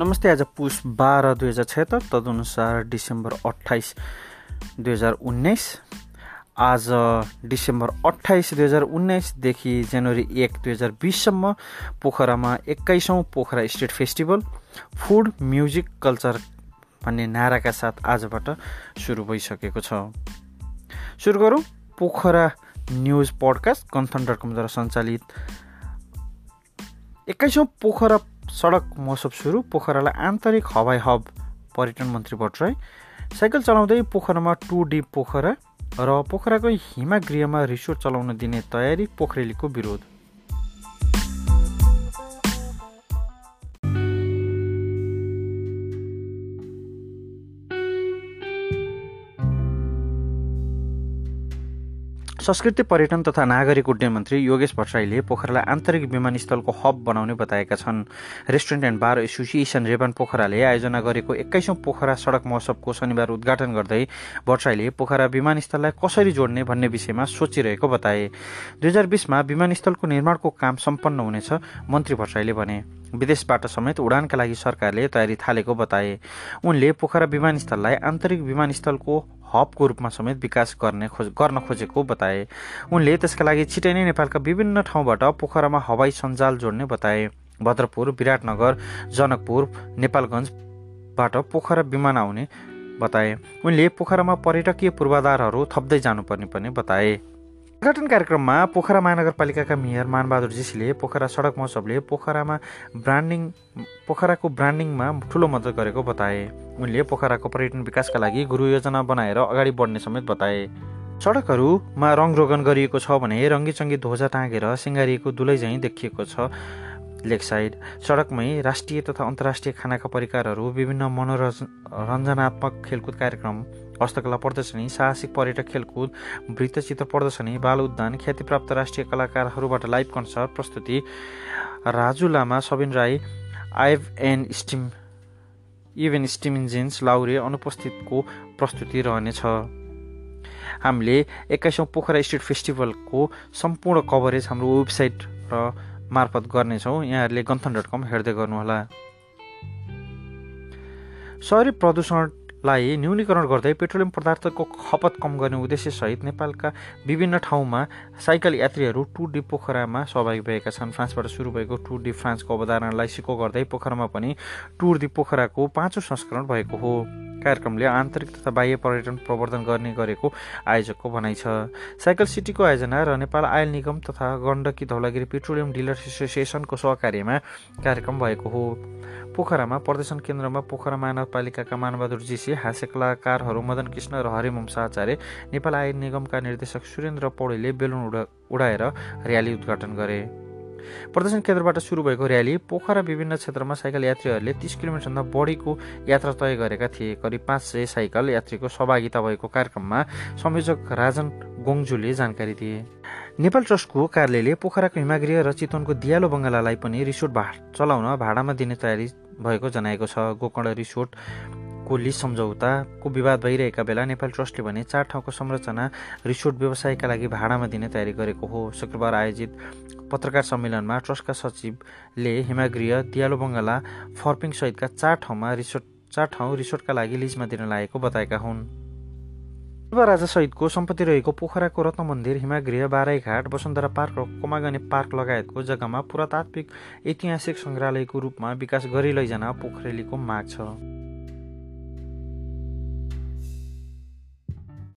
नमस्ते आज पुस बाह्र दुई हजार छत्तर तदनुसार डिसेम्बर अठाइस दुई हजार उन्नाइस। आज डिसेम्बर अठाइस दुई हजार उन्नाइसदेखि जनवरी एक दुई हजार बिससम्म पोखरामा एक्काइसौँ Pokhara state festival food music culture भन्ने नाराका साथ आजबाट सुरु भइसकेको छ। सुरु गरौँ पोखरा न्युज पडकास्ट कन्थन डट कमद्वारा सञ्चालित। एक्काइसौँ पोखरा सडक महोत्सव सुरु पोखरालाई आन्तरिक हवाई हब पर्यटन मन्त्री भट्टराई। साइकल चलाउँदै पोखरामा टु डी पोखरा र पोखराको हिमागृहमा रिसोर्ट चलाउन दिने तयारी पोखरेलीको विरोध। संस्कृति पर्यटन तथा नागरिक उड्डयन मन्त्री योगेश भट्टराईले पोखरालाई आन्तरिक विमानस्थलको हब बनाउने बताएका छन्। Restaurant and bar association REBAN पोखराले आयोजना गरेको एक्काइसौँ पोखरा सडक महोत्सवको शनिबार उद्घाटन गर्दै भट्टराईले पोखरा विमानस्थललाई कसरी जोड्ने भन्ने विषयमा सोचिरहेको बताए। दुई हजार बिसमा विमानस्थलको निर्माणको काम सम्पन्न हुनेछ मन्त्री भट्टराईले भने। विदेशबाट समेत उडानका लागि सरकारले तयारी थालेको बताए। उनले पोखरा विमानस्थललाई आन्तरिक विमानस्थलको हबको रूपमा समेत विकास गर्ने खोज गर्न खोजेको बताए। उनले त्यसका लागि छिटै नै नेपालका विभिन्न ठाउँबाट पोखरामा हवाई सञ्जाल जोड्ने बताए। भद्रपुर विराटनगर जनकपुर नेपालगञ्जबाट पोखरा विमान आउने बताए। उनले पोखरामा पर्यटकीय पूर्वाधारहरू थप्दै जानुपर्ने पनि बताए। उद्घाटन कार्यक्रममा पोखरा महानगरपालिकाका मेयर मानबहादुर जीसीले पोखरा सडक महोत्सवले पोखरामा ब्रान्डिङ पोखराको ब्रान्डिङमा ठुलो मद्दत गरेको बताए। उनले पोखराको पर्यटन विकासका लागि गुरु योजना बनाएर अगाडि बढ्ने समेत बताए। सडकहरूमा रङरोगन गरिएको छ भने रङ्गीचङ्गी ध्वजा टाँगेर सिँगारिएको दुलै झैँ देखिएको छ। लेकसाइड सडकमै राष्ट्रिय तथा अन्तर्राष्ट्रिय खानाका परिकारहरू विभिन्न मनोरञ्जनात्मक खेलकुद कार्यक्रम हस्तकला प्रदर्शनी साहसिक पर्यटक खेलकुद वृत्तचित्र प्रदर्शनी बाल उद्यान ख्यातिप्राप्त राष्ट्रिय कलाकारहरूबाट लाइभ कन्सर्ट प्रस्तुति। Raju Lama Sabin Rai I've and steam even steam engines Laure अनुपस्थितको प्रस्तुति रहनेछ। हामीले एक्काइसौँ पोखरा स्टेट फेस्टिभलको सम्पूर्ण कभरेज हाम्रो वेबसाइट र मार्फत गर्नेछौँ। यहाँहरूले गन्थन डट कम हेर्दै गर्नुहोला। सहरी प्रदूषण लाई न्यूनीकरण गर्दै पेट्रोलियम पदार्थको खपत कम गर्ने उद्देश्यसहित नेपालका विभिन्न ठाउँमा साइकल यात्रीहरू टुर डी पोखरामा सहभागी भएका छन्। फ्रान्सबाट सुरु भएको टुर डी फ्रान्सको अवधारणालाई सिको गर्दै पोखरामा पनि टुर डी पोखराको पाँचौँ संस्करण भएको हो। कार्यक्रमले आन्तरिक तथा बाह्य पर्यटन प्रवर्धन गर्ने गरेको आयोजकको भनाइ छ। साइकल सिटीको आयोजना र नेपाल आयल निगम तथा गण्डकी धौलागिरी पेट्रोलियम डिलर एसोसिएसनको सहकार्यमा कार्यक्रम भएको हो। पोखरामा प्रदर्शन केन्द्रमा पोखरा महानगरपालिकाका मानबहादुर जीसी हास्य कलाकारहरू मदन कृष्ण र हरिवंश आचार्य नेपाल आयल निगमका निर्देशक सुरेन्द्र पौडेलले बेलुन उडा उडाएर र्याली उद्घाटन गरे। प्रदर्शन केन्द्रबाट सुरु भएको र्याली पोखरा विभिन्न क्षेत्रमा साइकल यात्रीहरूले तिस किलोमिटरभन्दा बढीको यात्रा तय गरेका थिए। करिब पाँच सय साइकल यात्रीको सहभागिता भएको कार्यक्रममा संयोजक राजन गोङजुले जानकारी दिए। नेपाल ट्रस्टको कार्यालयले पोखराको हिमागृह र चितवनको दियालो बङ्गालालाई पनि रिसोर्ट भा चलाउन भाडामा दिने तयारी भएको जनाएको छ। गोकर्ण रिसोर्टको लिज सम्झौताको विवाद भइरहेका बेला नेपाल ट्रस्टले भने चार ठाउँको संरचना रिसोर्ट व्यवसायका लागि भाडामा दिने तयारी गरेको हो। शुक्रबार आयोजित पत्रकार सम्मेलनमा ट्रस्टका सचिवले हिमागृह दियालो बङ्गाला फर्पिङ सहितका चार ठाउँमा रिसोर्ट चार ठाउँ रिसोर्टका लागि लिजमा दिन लागेको बताएका हुन्। सहितको सम्पत्ति रहेको पोखराको रत्न मन्दिर हिमागृह बाराईघाट वसुन्धरा पार्क र कोमागनी पार्क लगायतको जग्गामा पुरातात्विक ऐतिहासिक सङ्ग्रहालयको रूपमा विकास गरी लैजान पोखरेलीको माग छ।